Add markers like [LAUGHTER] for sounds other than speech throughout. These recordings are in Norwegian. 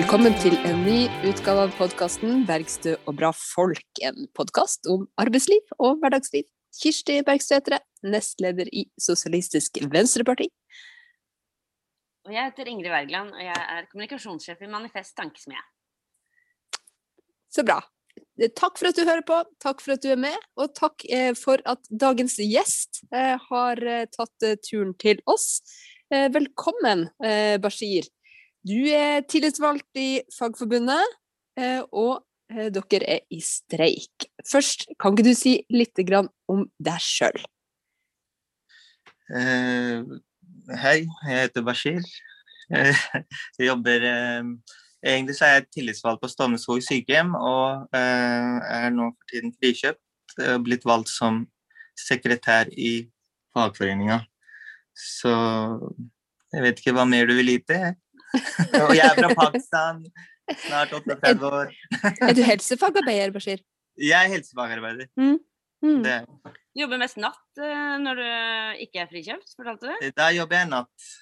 velkommen til en ny utgave av podkasten 'Bergstø og bra folk'. En podkast om arbeidsliv og hverdagsliv. Kirsti Bergstø heter jeg, nestleder i Sosialistisk Venstreparti. Og jeg heter Ingrid Wergeland, og jeg er kommunikasjonssjef i Manifest Tankesmie. Så bra. Takk for at du hører på, takk for at du er med, og takk eh, for at dagens gjest eh, har eh, tatt turen til oss. Velkommen, Bashir. Du er tillitsvalgt i Fagforbundet, og dere er i streik. Først, kan ikke du si litt om deg sjøl? hei, jeg heter Bashir. Jeg jobber Egentlig så er jeg tillitsvalgt på Stovneskog sykehjem, og er nå for tiden frikjøpt og blitt valgt som sekretær i fagforeninga. Så jeg vet ikke hva mer du vil vite. [LAUGHS] og jeg er fra Pakistan, snart 38 år. [LAUGHS] er du helsefagarbeider, Bashir? Jeg er helsefagarbeider. Mm. Mm. Du jobber mest natt uh, når du ikke er frikjøpt, fortalte du? Da jobber jeg natt.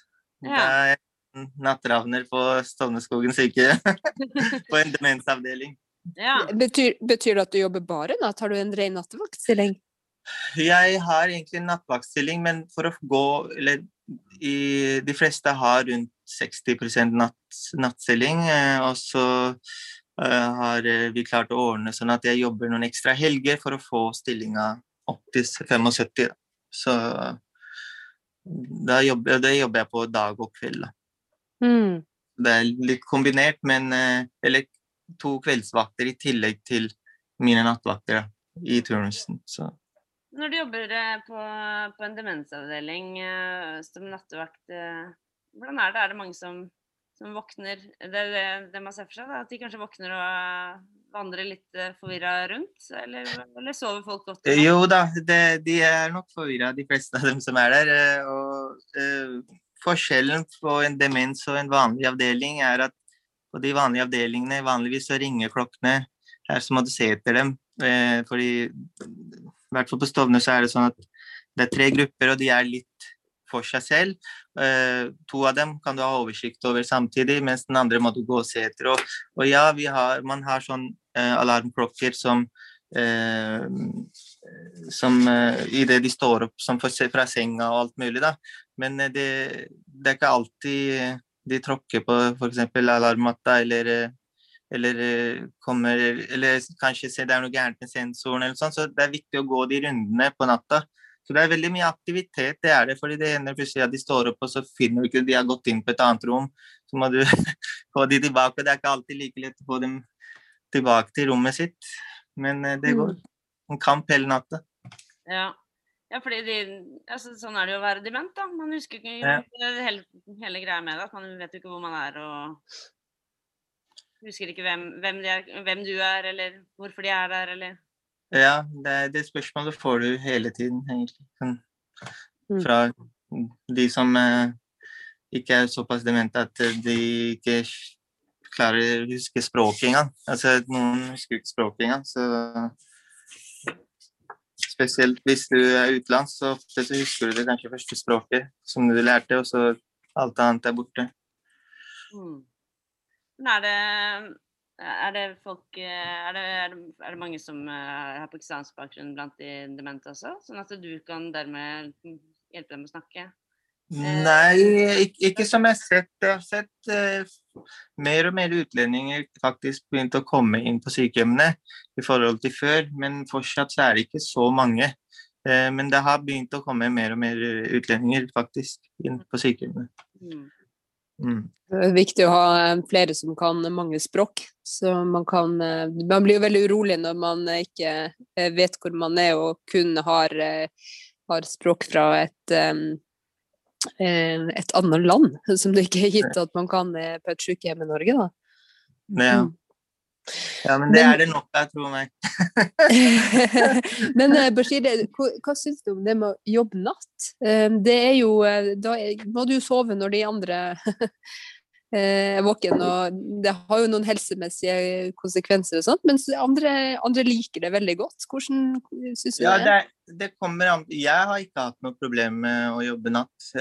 Ja. Da er jeg nattravner på Stovneskogen syke [LAUGHS] på en demensavdeling. Ja. Betyr, betyr, det at du jobber bare natt? Har du en ren nattevaktstilling? Jeg har egentlig en nattvaktstilling, men for å gå Eller i, de fleste har rundt 60 natt, nattstilling. Eh, og så uh, har vi klart å ordne sånn at jeg jobber noen ekstra helger for å få stillinga opp til 75. Så da jobber, det jobber jeg på dag og kveld. Da. Mm. Det er litt kombinert, men eh, Eller to kveldsvakter i tillegg til mine nattvakter i turnusen. Så. Når du jobber eh, på, på en demensavdeling eh, som nattevakt, hvordan er det? Er det mange som, som våkner Det det, det man ser for seg, da, at de kanskje våkner og vandrer litt forvirra rundt? Eller, eller, sover folk godt? Jo da, det, de er nok forvirra, de fleste av dem som er der. Og Forskjellen på en demens og en vanlig avdeling er at på de vanlige avdelingene vanligvis så ringer klokkene. Her så må du se etter dem. Eh, fordi i hvert fall på Stovner så er det sånn at det er tre grupper, og de er litt for seg selv. Eh, to av dem kan du ha oversikt over samtidig, mens den andre må du gå og se etter. Og, og ja, har, man har sånn eh, alarmklokker som eh, som eh, idet de står opp som fra senga og alt mulig, da. Men eh, det, det er ikke alltid de tråkker på f.eks. alarmmatta eller eh, eller kommer Eller kanskje se det er noe gærent med sensoren eller sånn. Så det er viktig å gå de rundene på natta. Så det er veldig mye aktivitet, det er det. fordi det hender plutselig at de står opp, og så finner du ikke de har gått inn på et annet rom. Så må du [LAUGHS] få de tilbake. Det er ikke alltid like lett å få dem tilbake til rommet sitt. Men det går. Mm en kamp hele natta. Ja. ja, fordi de, altså, sånn er det jo å være dement, da. Man husker ikke ja. hele, hele, greia med det. At man vet jo ikke hvor man er og husker ikke hvem, hvem, er, hvem, du er, eller hvorfor de er der, eller Ja, det, det spørsmålet får du hele tiden, egentlig. Sånn, mm. Fra de som eh, ikke er såpass demente at de ikke klarer å huske språket engang. Altså, noen husker ikke språket engang, så Spesielt hvis du er utenlands, så ofte så husker du det kanskje første språket som du lærte, og så alt annet er borte. Mm. Men er det, er det folk er det, er det, er det mange som eh, har pakistansk bakgrunn blant de demente også? Sånn at du kan dermed hjelpe dem å snakke? Nei, ikke, ikke, som jeg har sett. Jeg har sett uh, mer og mer utlendinger faktisk begynt å komme inn på sykehjemmene i forhold til før, men fortsatt så er det ikke så mange. Uh, men det har begynt å komme mer og mer utlendinger faktisk inn på sykehjemmene. Mm. Mm. Det er viktig å ha eh, flere som kan mange språk. Så man kan Man blir jo veldig urolig når man ikke vet hvor man er og kun har, har språk fra et um, Eh, et annet land, som det ikke er gitt at man kan på et sykehjem i Norge, da. Ja. Ja, men det men, er det nok av, tro meg. [LAUGHS] men eh, Bashir, hva, hva syns du om det med å jobbe natt? Eh, det er jo Da må du jo sove når de andre [LAUGHS] er eh, våken. Og det har jo noen helsemessige konsekvenser og sånt, mens andre, andre liker det veldig godt. Hvordan syns du ja, det? det kommer an Jeg har ikke hatt noe problem med å jobbe natt.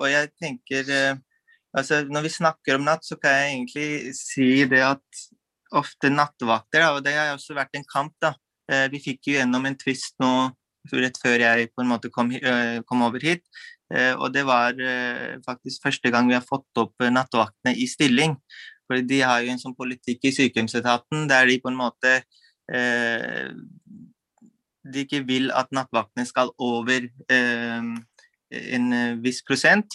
Og jeg tenker altså, når vi snakker om natt, så kan jeg egentlig si det at ofte nattevakter, da, og det har også vært en kamp, da. Eh, vi fikk jo gjennom en tvist nå rett før jeg på en måte kom, eh, kom over hit. Eh, og det var faktisk første gang vi har fått opp nattevaktene i stilling. For de har jo en sånn politikk i sykehjemsetaten der de på en måte De ikke vil at nattvaktene skal over en viss prosent.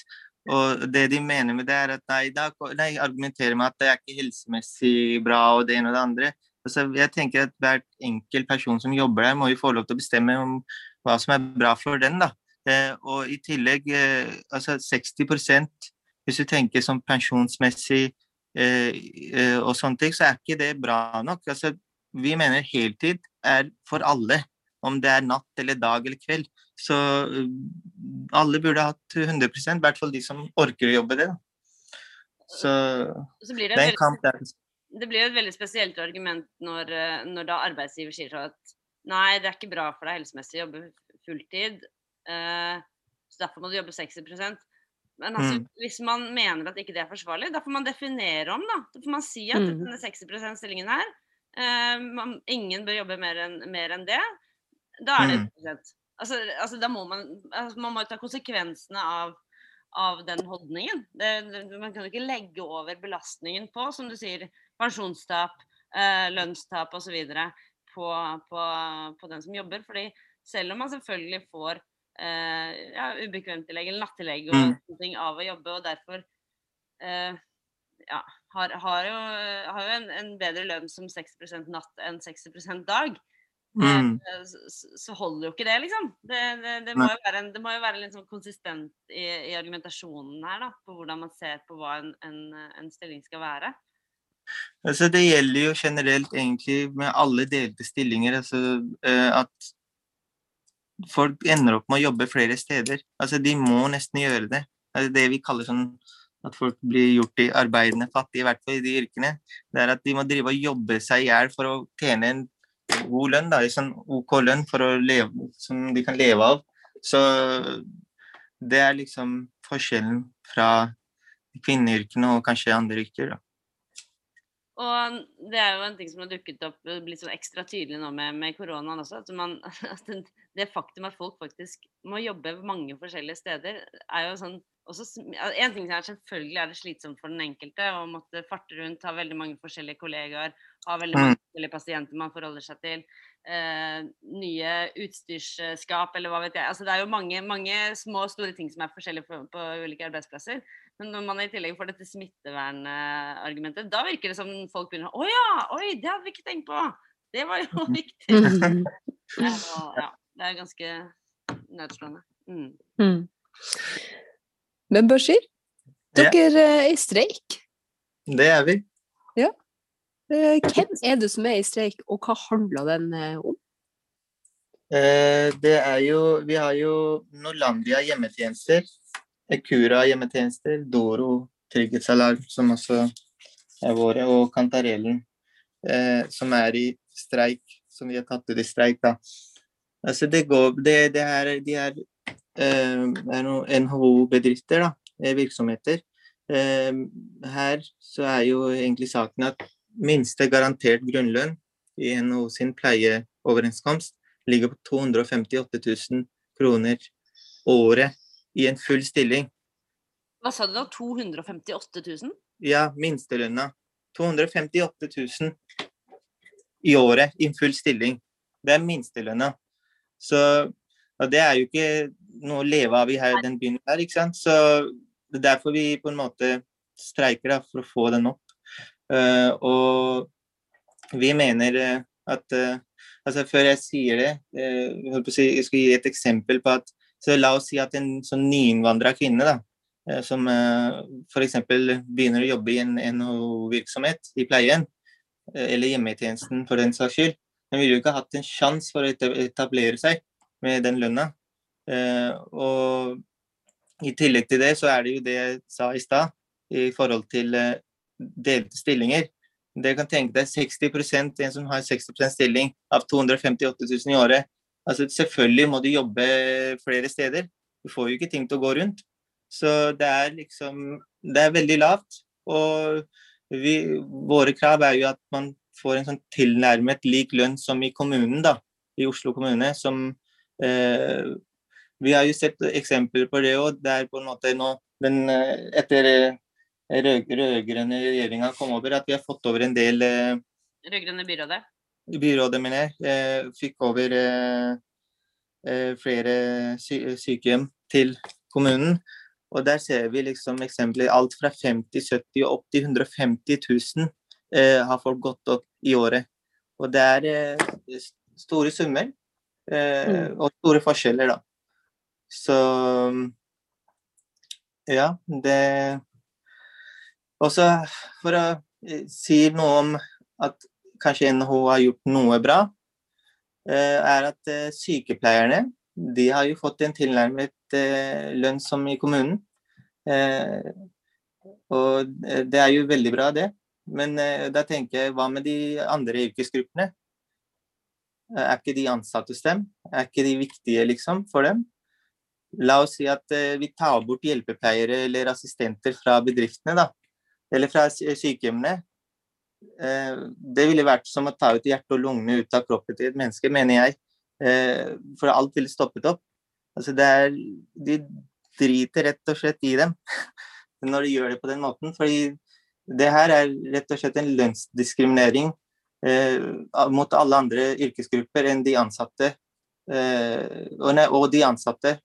Og det de mener med det, er at nei, da, nei, argumenterer med at det er ikke helsemessig bra og det ene og det andre. Altså, jeg tenker at Hver enkelt person som jobber der, må jo få lov til å bestemme om hva som er bra for den. da. Eh, og i tillegg eh, altså 60% hvis du tenker som pensjonsmessig eh, eh, og sånne ting, så er ikke det bra nok. Altså, vi mener heltid er for alle, om det er natt eller dag eller kveld. Så uh, alle burde hatt 100 i hvert fall de som orker å jobbe det. Så, så blir det, det, er en kamp der. Det blir et veldig spesielt argument når, uh, når da arbeidsgiver sier at nei, det er ikke bra for deg helsemessig å jobbe fulltid, uh, så derfor må du jobbe 60% men altså, mm. hvis man mener at ikke det er forsvarlig, da får man definere om, da. Da får man si at mm. denne 60 %-stillingen her, uh, man, ingen bør jobbe mer enn en det. Da er det 1 mm. Altså, altså da må man, altså, man må ta konsekvensene av, av den holdningen. Det, det, man kan jo ikke legge over belastningen på, som du sier, pensjonstap, eh, lønnstap osv. På, på, på den som jobber. fordi selv om man selvfølgelig får eh, ja, ubekvemtillegg eller nattillegg og mm. ting av å jobbe, og derfor eh, ja, har, har, jo, har jo en, en, bedre lønn som 60% natt enn 60% dag, Mm. Eh, så, holder jo ikke det, liksom. Det, det, det må, jo en, det må jo være litt sånn konsistent i, i, argumentasjonen her, da, på hvordan man ser på hva en, en, en, stilling skal være. Altså, det gjelder jo generelt egentlig med alle delte stillinger. Altså, eh, at folk ender opp med å jobbe flere steder. Altså, de må nesten gjøre det. Altså, det vi kaller sånn at folk blir gjort i arbeidende fattige, i hvert fall i de yrkene. Det er at de må drive og jobbe seg i hjel for å tjene en god lønn, da, sånn OK lønn for å leve, som de kan leve av. Så det er liksom forskjellen fra kvinneyrkene og kanskje andre yrker. da. Og det er jo en ting som har dukket opp blitt sånn ekstra tydelig nå med, med koronaen også. At, man, [LAUGHS] at, det faktum at folk faktisk må jobbe mange forskjellige steder, er jo sånn også, En ting er selvfølgelig er det slitsomt for den enkelte å måtte farte rundt, ha veldig mange forskjellige kollegaer, ha veldig mange mm. forskjellige pasienter man forholder seg til. Eh, nye utstyrsskap, eller hva vet jeg. Altså, det er jo mange, mange små og store ting som er forskjellige på, på, ulike arbeidsplasser. Men når man i tillegg får dette smittevernargumentet, da virker det som folk begynner Å ja! Oi, det hadde vi ikke tenkt på! Det var jo [LAUGHS] viktig. ja, ja, det er ganske nedslående. Mm. Mm. Men Bashir, dere er i streik? Det er vi. Ja. Eh, hvem er det som er i streik, og hva handler den eh, om? Eh, det er jo Vi har jo Norlandia hjemmetjenester. Ekura hjemmetjenester. Doro trygghetsalarm, som også er våre. Og Kantarellen, som er i streik. Som vi har tatt ut i streik, da. Altså, det går Det, det er, de er Eh, er NHO-bedrifter, eh, virksomheter. Eh, her så er jo egentlig saken at minste garantert grunnlønn i NHO sin pleieoverenskomst ligger på 258 000 kroner året i en full stilling. Hva sa du da? 258 000? Ja, minstelønna. 258 000 i året i en full stilling. Det er minstelønna. Så det er jo ikke noe å leve av i her, den byen her, ikke sant. Så det er derfor vi på en måte streiker, da, for å få den opp. Uh, og vi mener uh, at uh, altså Før jeg sier det, jeg, si, jeg skal gi et eksempel på at så La oss si at en sånn nyinnvandra kvinne da, som uh, f.eks. begynner å jobbe i en NHO-virksomhet i pleien, eller hjemmetjenesten for den saks skyld, hun ville jo ikke hatt en sjanse for å etablere seg med den lønna. Eh, og i tillegg til det, så er det jo det jeg sa i stad, i forhold til eh, delte stillinger. Det kan tenke deg 60% en som har 60% stilling av 258 000 i året. Altså Selvfølgelig må du jobbe flere steder. Du får jo ikke ting til å gå rundt. Så det er liksom Det er veldig lavt. Og vi, våre krav er jo at man får en sånn tilnærmet lik lønn som i kommunen, da. I Oslo kommune. Som eh, Vi har jo sett eksempler på det òg. Det er på en måte nå den, eh, etter eh, rød-grønne regjeringa kom over, at vi har fått over en del eh, Rød-grønne byrådet? Byrådet, mener jeg. Eh, fikk over eh, eh, flere sy sykehjem til kommunen. Og der ser vi liksom eksempler alt fra 50 70 og opp til 150 000 eh, har folk gått opp i året. Og det er eh, store summer mm. og store forskjeller, da. Så ja, det Også for å eh, si noe om at kanskje NHO har gjort noe bra, eh, er at eh, sykepleierne de har jo fått en tilnærmet lønn som i kommunen. Og det er jo veldig bra, det. Men da tenker jeg, hva med de andre yrkesgruppene? Er ikke de ansatte hos dem? Er ikke de viktige, liksom, for dem? La oss si at eh, vi tar bort hjelpepleiere eller assistenter fra bedriftene, da. Eller fra sykehjemmene. Eh, det ville vært som å ta ut hjertet og lungene ut av kroppen til et menneske, mener jeg. Eh, for alt ville stoppet opp. Altså det er De driter rett og slett i dem [LAUGHS] når de gjør det på den måten. Fordi det her er rett og slett en lønnsdiskriminering mot alle andre yrkesgrupper enn de ansatte. og de ansatte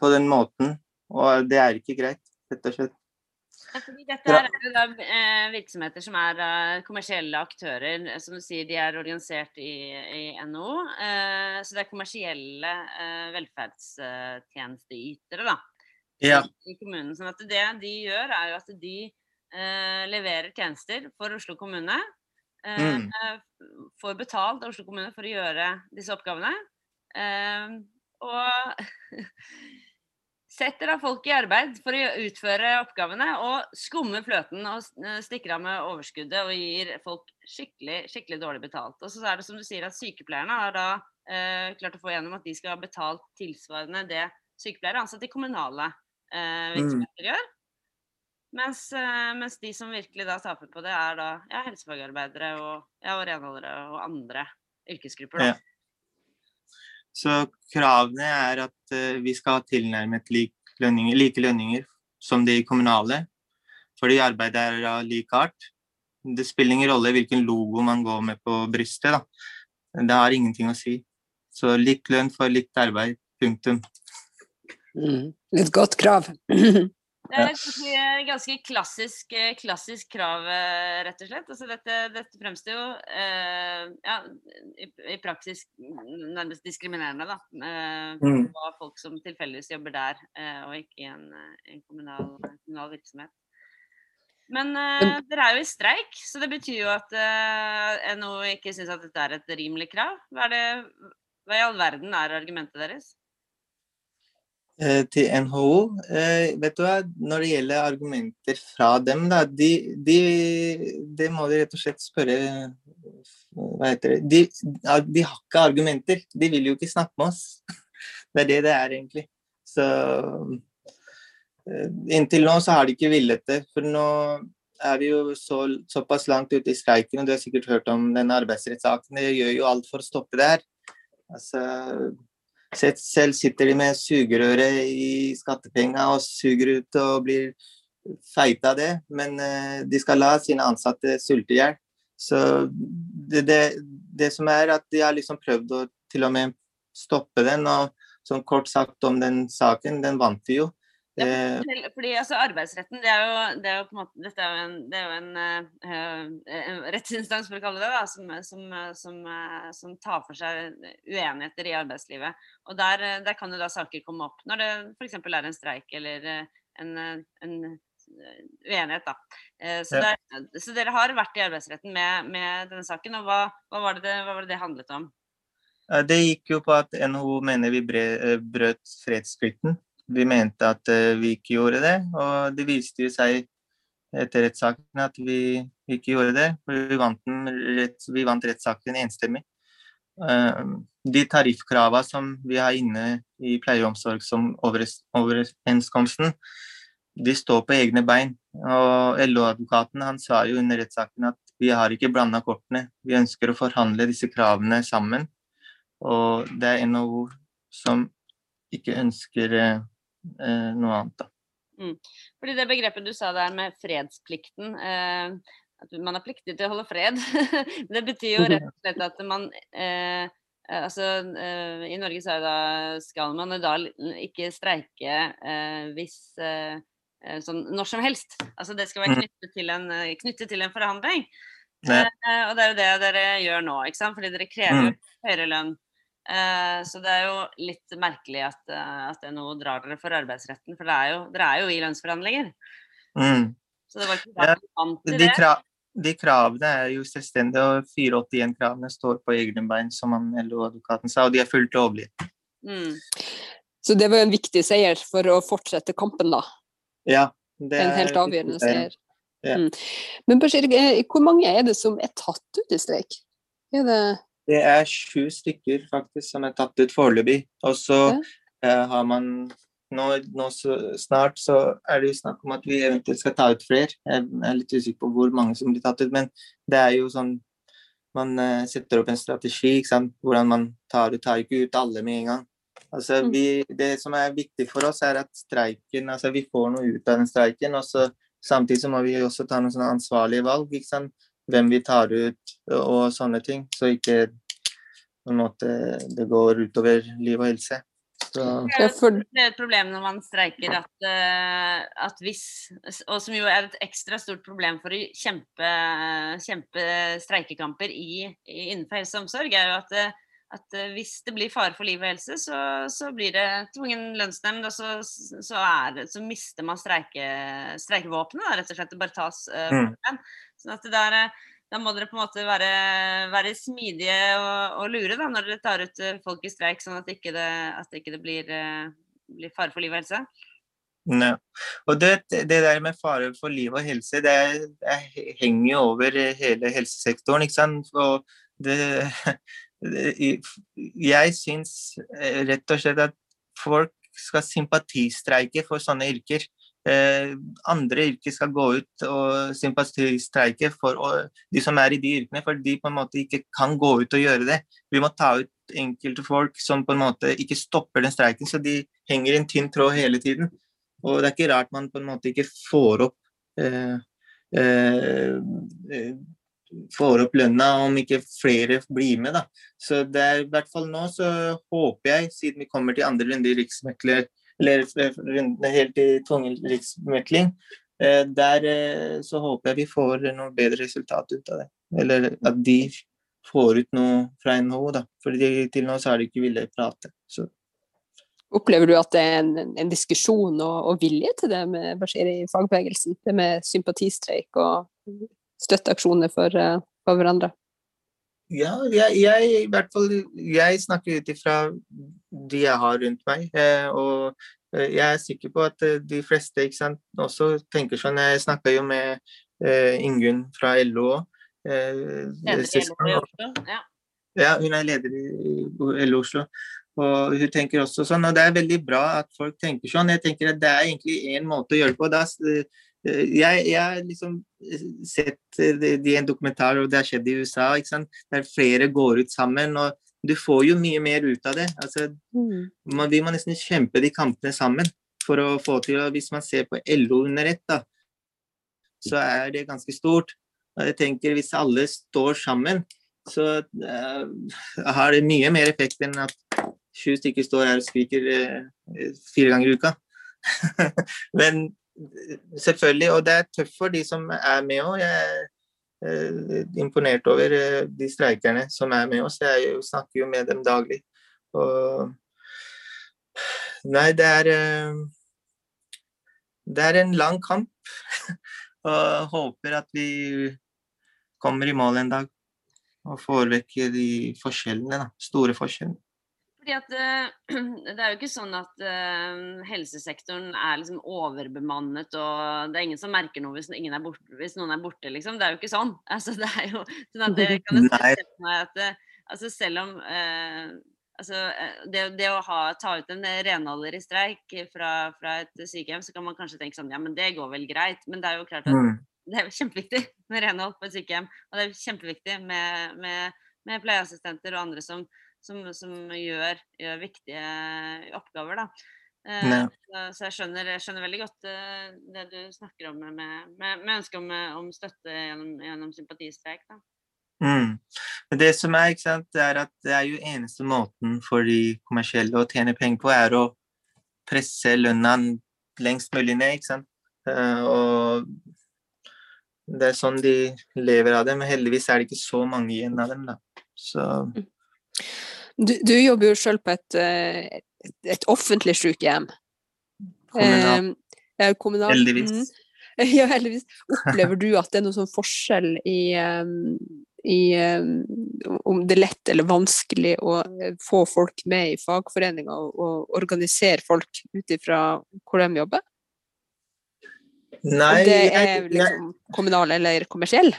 på den måten. Og det er ikke greit, rett og slett. Fordi dette er jo da eh, virksomheter som er uh, kommersielle aktører. Som du sier, de er organisert i, i NHO. Så det er kommersielle velferdstjenesteytere da, ja. i kommunen. sånn at det de gjør, er jo at de leverer tjenester for Oslo kommune. Mm. Får betalt av Oslo kommune for å gjøre disse oppgavene. Og [LAUGHS] setter da folk i arbeid for å utføre oppgavene og skummer fløten og eh, stikker av med overskuddet og gir folk skikkelig, skikkelig dårlig betalt. Og så er det som du sier at sykepleierne har da eh, klart å få gjennom at de skal ha betalt tilsvarende det sykepleiere ansatt i kommunale eh, mm. virksomheter gjør. Mens, eh, mens, de som virkelig da taper på det, er da ja, helsefagarbeidere og, ja, og renholdere og andre yrkesgrupper. da. Ja. Så kravene er at uh, vi skal ha tilnærmet like lønninger, like lønninger som de kommunale, fordi arbeidet er av lik art. Det spiller ingen rolle hvilken logo man går med på brystet. Da. Det har ingenting å si. Så lik lønn for likt arbeid. Punktum. Mm. Et godt krav. [CLEARS THROAT] Det er et ganske, klassisk, eh, klassisk, krav, eh, rett og slett. Altså dette, dette fremstår jo eh, ja, i, i, praksis nærmest diskriminerende da, eh, mm. folk som tilfeldigvis jobber der, eh, og ikke i en, eh, en kommunal, kommunal, virksomhet. Men dere er jo i streik, så det betyr jo at NHO ikke syns at dette er et rimelig krav. Hva, det, hva i all verden er argumentet deres? Eh, til NHO. Eh, vet du hva, Når det gjelder argumenter fra dem, da, de, de, det må de rett og slett spørre Hva heter det de, de, har ikke argumenter. De vil jo ikke snakke med oss. [LAUGHS] Det er det det er, egentlig. Så eh, Inntil nå så har de ikke villet det. For nå er vi jo så, såpass langt ute i streiken, og du har sikkert hørt om denne arbeidsrettssaken. Det gjør jo alt for å stoppe det her. Altså, selv sitter de med sugerøret i skattepenga og suger ut og blir feite av det, men eh, de skal la sine ansatte sulte i hjel. Så det, det, det, som er at de har liksom prøvd å til og med stoppe den, og sånn kort sagt om den saken, den vant vi jo. Ja, eh, fordi altså, Arbeidsretten det er, jo, det er jo, på en måte, dette er jo en, det er jo en, uh, en rettsinstans for å kalle det da, som, som, som, uh, som, tar for seg uenigheter i arbeidslivet. Og Der, der kan jo da saker komme opp når det f.eks. er en streik eller en, en uenighet. da. Så, ja. der, så, dere har vært i Arbeidsretten med, med denne saken. og hva, hva, var det, hva var det det handlet om? Det gikk jo på at NHO mener vi brøt fredsplikten vi mente at uh, vi ikke gjorde det, og det viste seg etter rettssaken at vi ikke gjorde det. for Vi vant, rett, vi vant rettssaken enstemmig. de tariffkravene som vi har inne i pleie- og omsorgsoverenskomsten, de står på egne bein. Og LO-advokaten han sa jo under rettssaken at vi har ikke blanda kortene. Vi ønsker å forhandle disse kravene sammen. Og det er NHO som ikke ønsker eh, noe annet. da. Mm. Fordi det begrepet du sa der med fredsplikten, eh, at man er pliktig til å holde fred, [LAUGHS] det betyr jo rett og slett at man eh, Eh, altså, eh, I Norge så da, skal man da ikke streike eh, hvis sånn når som helst. Altså Det skal være mm. knyttet til en, knyttet til en forhandling. Eh, og det er jo det dere gjør nå, ikke sant? fordi dere krever mm. høyere lønn. Eh, så det er jo litt merkelig at, at det nå drar dere for arbeidsretten, for er jo, dere er jo i lønnsforhandlinger. Mm. Så det var ikke bra ja, de, de, de kravene er jo selvstendige, og 481-kravene står på egne bein, som LO-advokaten sa, og de er fullt lovlige. Mm. Så det var jo en viktig seier for å fortsette kampen, da? Ja. Det er en helt avgjørende seier. Ja. Mm. Men Bashir, eh, hvor mange er det som er tatt ut i streik? Er det Det er sju stykker faktisk som er tatt ut foreløpig. Og så ja. uh, har man nå, nå så, snart så er det jo snakk om at vi eventuelt skal ta ut flere. Jeg er litt usikker på hvor mange som blir tatt ut, men det er jo sånn man uh, setter opp en strategi, ikke sant? hvordan man tar ut, tar ikke ut alle med en gang. Altså, mm. vi, det som er viktig for oss, er at streiken, altså vi får noe ut av den streiken. og så Samtidig så må vi også ta noen sånne ansvarlige valg. ikke sant? Hvem vi tar ut og sånne ting. Så ikke på en måte det går utover liv og helse. Det er et problem når man streiker at, uh, at, hvis Og som jo er et ekstra stort problem for å kjempe, kjempe streikekamper i, i, innenfor helse og omsorg, er jo at, at uh, hvis det blir fare for liv og helse, så, så blir det tvungen lønnsnemnd, og så, så, det, så mister man streike, streikevåpenet, rett og slett. Det bare tas uh, mm. Sånn at det der da må dere på en måte være, være smidige og, og, lure da, når dere tar ut eh, folk i streik, sånn at ikke det, at ikke det blir, eh, blir, fare for liv og helse? Ne. Og det, det, der med fare for liv og helse, det, det henger jo over hele helsesektoren. ikke sant? Og det, jeg syns eh, rett og slett at folk skal sympatistreike for sånne yrker eh, andre yrker skal gå ut og sympatistreike for de som er i de yrkene, for de på en måte ikke kan gå ut og gjøre det. Vi må ta ut enkelte folk som på en måte ikke stopper den streiken, så de henger i en tynn tråd hele tiden. Og det er ikke rart man på en måte ikke får opp eh, eh, eh får opp lønna om ikke flere blir med. Da. Så det er i hvert fall nå så håper jeg, siden vi kommer til andre runde i Riksmekler eller runde helt i tvungen riksmekling. Eh, der eh, så håper jeg vi får noe bedre resultat ut av det. Eller at de får ut noe fra NHO, da. For til nå så har de ikke villet prate. Så. Opplever du at det er en, en diskusjon og, og, vilje til det med i fagbevegelsen? Det med sympatistreik og støtteaksjoner for, eh, for hverandre? Ja, jeg, jeg, i hvert fall jeg snakker ut ifra de jeg har rundt meg. Eh, og eh, jeg er sikker på at de fleste ikke sant, også tenker sånn. Jeg snakka jo med eh, Ingunn fra LO òg. Eh, ja. ja, hun er leder i LO Oslo. Og hun tenker også sånn, og det er veldig bra at folk tenker sånn. Jeg tenker at Det er egentlig én måte å gjøre det på. Da, jeg har liksom sett det i en dokumentar, og det har skjedd i USA, der flere går ut sammen. og Du får jo mye mer ut av det. Altså, mm. man, vi må nesten kjempe de kampene sammen for å få til og Hvis man ser på LO under ett, da, så er det ganske stort. Og jeg tenker Hvis alle står sammen, så uh, har det mye mer effekt enn at sju stykker står her og skriker uh, fire ganger i uka. [LAUGHS] Men selvfølgelig, og det er tøft for de som er med òg. Jeg er eh, imponert over eh, de streikerne som er med oss. Jeg snakker jo med dem daglig. Og Nei, det er eh, Det er en lang kamp. [LAUGHS] og håper at vi kommer i mål en dag og får vekk de forskjellene, da. Store forskjellene. Fordi at [CLEARS THROAT] Det er jo ikke sånn at uh, helsesektoren er liksom overbemannet og det er ingen som merker noe hvis, er borte, hvis noen er borte, liksom. Det er jo ikke sånn. [LAUGHS] Altså, det er jo sånn at det kan jeg at, altså selv om eh, altså, eh, det, det, å ha, ta ut en renholder i streik fra, fra, et sykehjem, så kan man kanskje tenke sånn Ja, men det går vel greit. Men det er jo klart at mm. det er kjempeviktig med renhold på et sykehjem. Og det er kjempeviktig med, med, med pleieassistenter og andre som, som, som gjør, gjør, viktige oppgaver. da. Uh, så, så jeg, skjønner, jeg, skjønner, veldig godt uh, det du snakker om med, med, med ønsket om, om, støtte gjennom, gjennom sympatistreik. Mm. Det som er, ikke sant, det er at det er jo eneste måten for de kommersielle å tjene penger på, er å presse lønna lengst mulig ned, ikke sant. Uh, og det er sånn de lever av det, men heldigvis er det ikke så mange igjen av dem, da. Så Du, du jobber jo sjøl på et, et, et, offentlig sykehjem. Kommunalt. Eh, kommunalt. Heldigvis. Mm. [LAUGHS] Ja, heldigvis. Opplever du at det er noen sånn forskjell i, um, i om det er lett eller vanskelig å eh, få folk med i fagforeninger og, og organisere folk ut ifra hvor de jobber? Nei, om det er liksom kommunal eller kommersiell?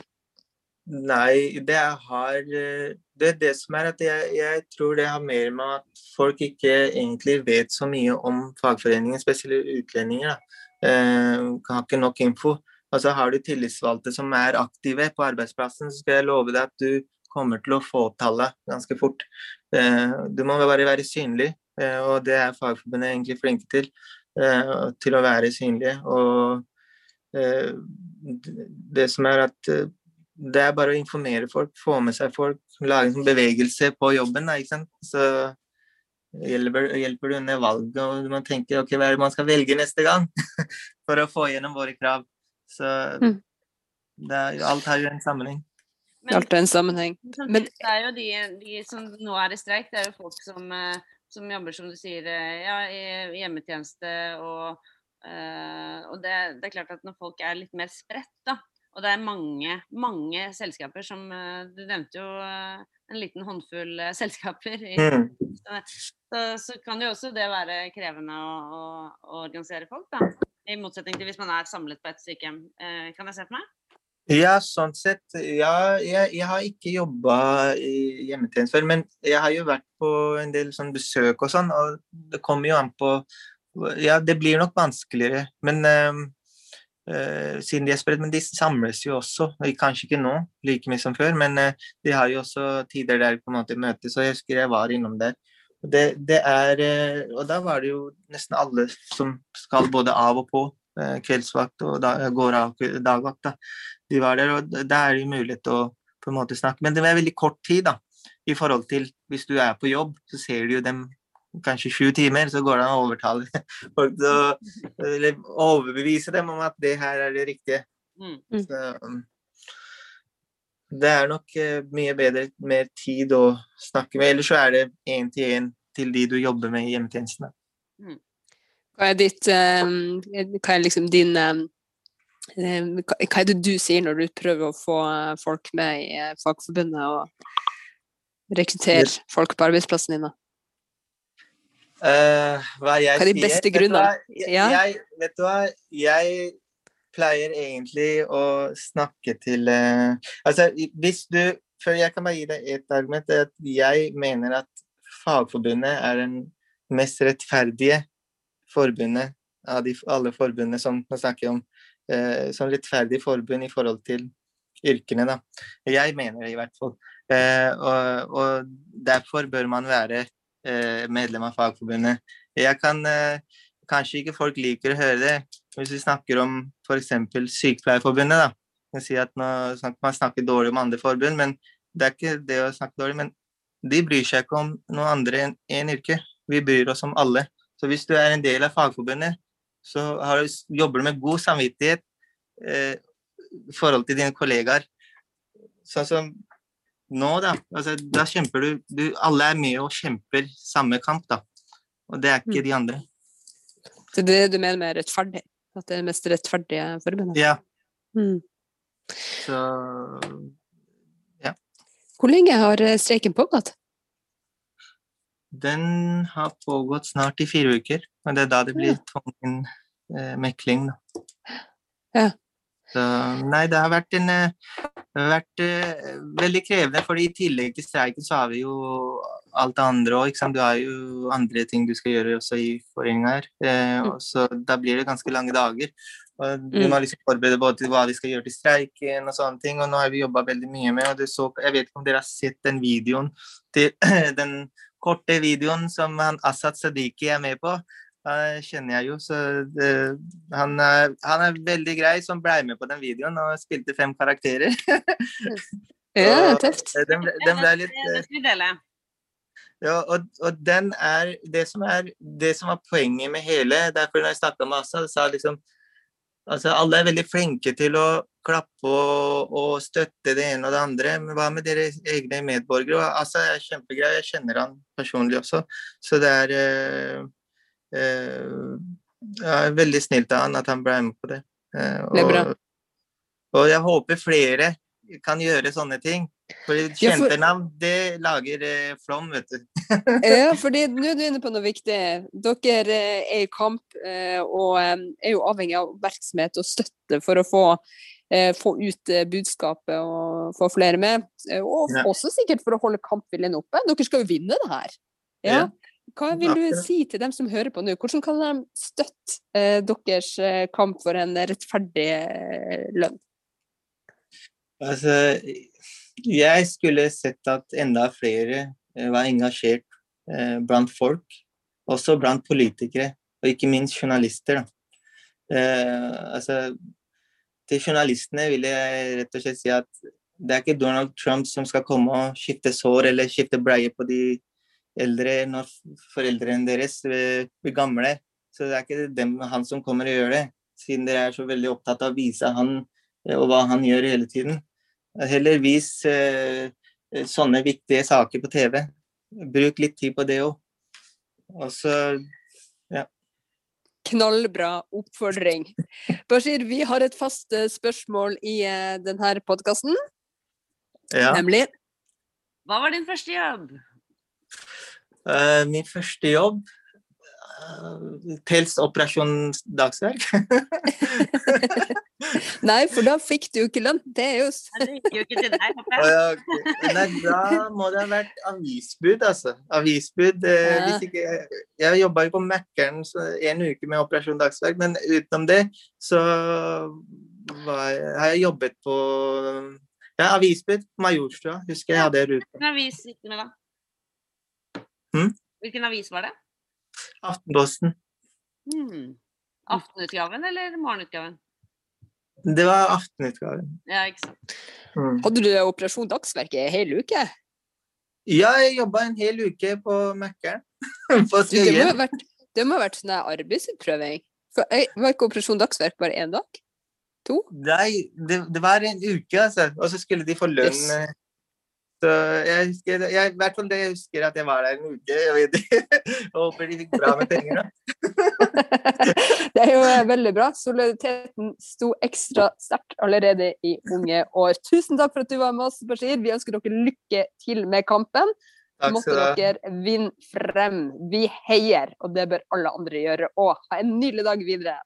Nei, det har eh, Det er det som er at jeg, jeg, tror det har mer med at folk ikke egentlig vet så mye om fagforeningen, spesielt utlendinger. da. Eh, har ikke nok info. Altså Har du tillitsvalgte som er aktive på arbeidsplassen, så skal jeg love deg at du kommer til å få tallet ganske fort. Eh, du må bare være synlig, eh, og det er Fagforbundet egentlig flinke til. Eh, til å være synlige. Og det som er at det er bare å informere folk, få med seg folk, lage en bevegelse på jobben. Da, ikke sant? Så hjelper, hjelper du under valget, og man tenker ok, hva er det man skal velge neste gang [LAUGHS] for å få gjennom våre krav. Så mm. er, alt har jo en sammenheng. Men, alt har en sammenheng. Men det er jo de, de, som nå er i streik, det er jo folk som, eh, som jobber, som du sier, eh, ja, i hjemmetjeneste og, uh, og det, det, er klart at når folk er litt mer spredt, da, og det er mange, mange selskaper som Du nevnte jo en liten håndfull [LAUGHS] selskaper. I, mm. så, så, kan jo også det være krevende å, å, å organisere folk, da. I motsetning til hvis man er samlet på et sykehjem. Eh, kan jeg se for meg? Ja, sånn sett. Ja, jeg, jeg har ikke jobba i hjemmetjeneste før, men jeg har jo vært på en del sånn besøk og sånn, og det kommer jo an på Ja, det blir nok vanskeligere, men siden de er spredt. Men de samles jo også, kanskje ikke nå like mye som før, men uh, de har jo også tider der på en måte møtes, og jeg husker jeg var innom der. Det, det, er eh, Og da var det jo nesten alle som skal både av og på eh, kveldsvakt og da, går av dagvakt. Da. De var der, og da er det jo mulighet til å på en måte snakke. Men det var veldig kort tid, da. I forhold til hvis du er på jobb, så ser du jo dem kanskje sju timer, så går det an å overtale [LAUGHS] folk til å Eller overbevise dem om at det her er det riktige. Mm. Så, um, det er nok uh, mye bedre, mer tid å snakke med. Ellers så er det én til én til de du jobber med i hjemmetjenestene. Mm. Hva er ditt um, Hva er liksom din um, Hva er det du sier når du prøver å få folk med i Fagforbundet og rekruttere folk på arbeidsplassen din? Uh, hva, hva, er de beste grunnene? Ja? Jeg, vet du hva, jeg pleier egentlig å snakke til uh, Altså, hvis du Før jeg kan bare gi deg et argument. at Jeg mener at Fagforbundet er den mest rettferdige forbundet av de, alle forbundene som man snakker om. Uh, som rettferdig forbund i forhold til yrkene, da. Jeg mener det i hvert fall. Uh, og, og, derfor bør man være medlem av Fagforbundet. Jeg kan Kanskje ikke folk liker å høre det, hvis vi snakker om f.eks. Sykepleierforbundet, da. Sier at nå, Man snakker dårlig om andre forbund, men det er ikke det å snakke dårlig. Men de bryr seg ikke om noe andre enn én yrke. Vi bryr oss om alle. Så hvis du er en del av fagforbundet, så du, jobber du med god samvittighet eh, i forhold til dine kollegaer. Sånn som nå, da. Altså, da kjemper du, du, Alle er med og kjemper samme kamp, da. Og det er ikke mm. de andre. Så det er det du mener med rettferdig? At det er det mest rettferdige forbundet? Ja. Mm. Så ja. Hvor lenge har eh, streiken pågått? Den har pågått snart i fire uker. men det er da det blir tvungen eh, mekling, da. Ja. Så nei, det har vært en, eh, vært uh, veldig krevende, for i tillegg til streiken så har vi jo alt det andre òg. Du har jo andre ting du skal gjøre også i foreninga her. Uh, Mm. så da blir det ganske lange dager. Og du Mm. må liksom forberede både til hva vi skal gjøre til streiken og sånne ting. Og nå har vi jobba veldig mye med og så, Jeg vet ikke om dere har sett den videoen til [CLEARS THROAT] den korte videoen som han Asad Sadiqi er med på. Han kjenner jeg jo, så det, han, er, han er veldig grei som ble med på den videoen og spilte fem karakterer. [LAUGHS] Ja, tøft. Den, ble- den ble litt Det skal vi dele. ja, og, og den er det som er det som var poenget med hele Derfor når jeg snakka med Assa, sa liksom altså Alle er veldig flinke til å klappe og, og støtte det ene og det andre, men hva med deres egne medborgere? Og Assa er kjempegrei, jeg kjenner han personlig også, så det er eh, er ja, veldig snilt av han at han ble med på det. Eh, Det er bra. og, og jeg håper flere kan gjøre sånne ting. For for- det lager eh, flom, vet du. [LAUGHS] Ja, [LAUGHS] fordi nå er du inne på noe viktig. Dere er i kamp og er jo avhengig av oppmerksomhet og støtte for å få, få ut budskapet og få flere med. Og også sikkert for å holde kampviljen oppe. Dere skal jo vinne det her. Ja. Ja. Hva vil du si til dem som hører på nå? Hvordan kan de støtte eh, deres eh, kamp for en rettferdig eh, lønn? Altså, jeg skulle sett at enda flere eh, var engasjert eh, blant folk, også blant politikere, og ikke minst journalister. Eh, altså, til journalistene vil jeg rett og slett si at det er ikke Donald Trump som skal komme og skifte sår eller skifte bleie på de eldre når foreldrene deres eh, blir gamle. Så det er ikke dem, han som kommer og gjør det, siden dere er så veldig opptatt av å vise han eh, og hva han gjør hele tiden. Heller vis eh, sånne viktige saker på TV. Bruk litt tid på det òg. Og så ja. Knallbra oppfordring. Bashir, vi har et fast eh, spørsmål i eh, denne podkasten, ja. nemlig Hva var din første jobb? Eh, min første jobb uh, Tels Operasjon Dagsverk. [LAUGHS] Nei, for da fikk du jo ikke lønn. Det er jo Nei, Det gikk jo ikke til deg. håper jeg. Nei, da må det ha vært avisbud, altså. Avisbud. eh, Ja. Hvis ikke, jeg jobba jo på Mækkern en uke med Operasjon Dagsverk, men utenom det så var, jeg- har jeg jobbet på ja, avisbud. Majorstua, husker jeg hadde rute. Hvilken avis gikk du med, da? Hm? Hvilken avis var det? Aftenposten. Hmm. Aftenutgaven eller morgenutgaven? Det var aftenutgaven. Ja, ikke sant. Mm. Hadde du Operasjon Dagsverk i en hel uke? Ja, jeg jobba en hel uke på Mækkern. [LAUGHS] det må ha vært, det må ha vært sånn arbeidsutprøving. For var ikke Operasjon Dagsverk bare én dag? To? Nei, det, det var en uke, altså. Og så skulle de få lønn. Yes. Så jeg husker jeg, I hvert fall det jeg husker at jeg var der en uke. Jeg, vet, ikke. [LAUGHS] håper de fikk bra med penger. [LAUGHS] det er jo eh, veldig bra. Solidariteten sto ekstra sterkt allerede i unge år. Tusen takk for at du var med oss, Bashir. Vi ønsker dere lykke til med kampen. Takk Måtte dere vinne frem. Vi heier, og det bør alle andre gjøre òg. Ha en nydelig dag videre.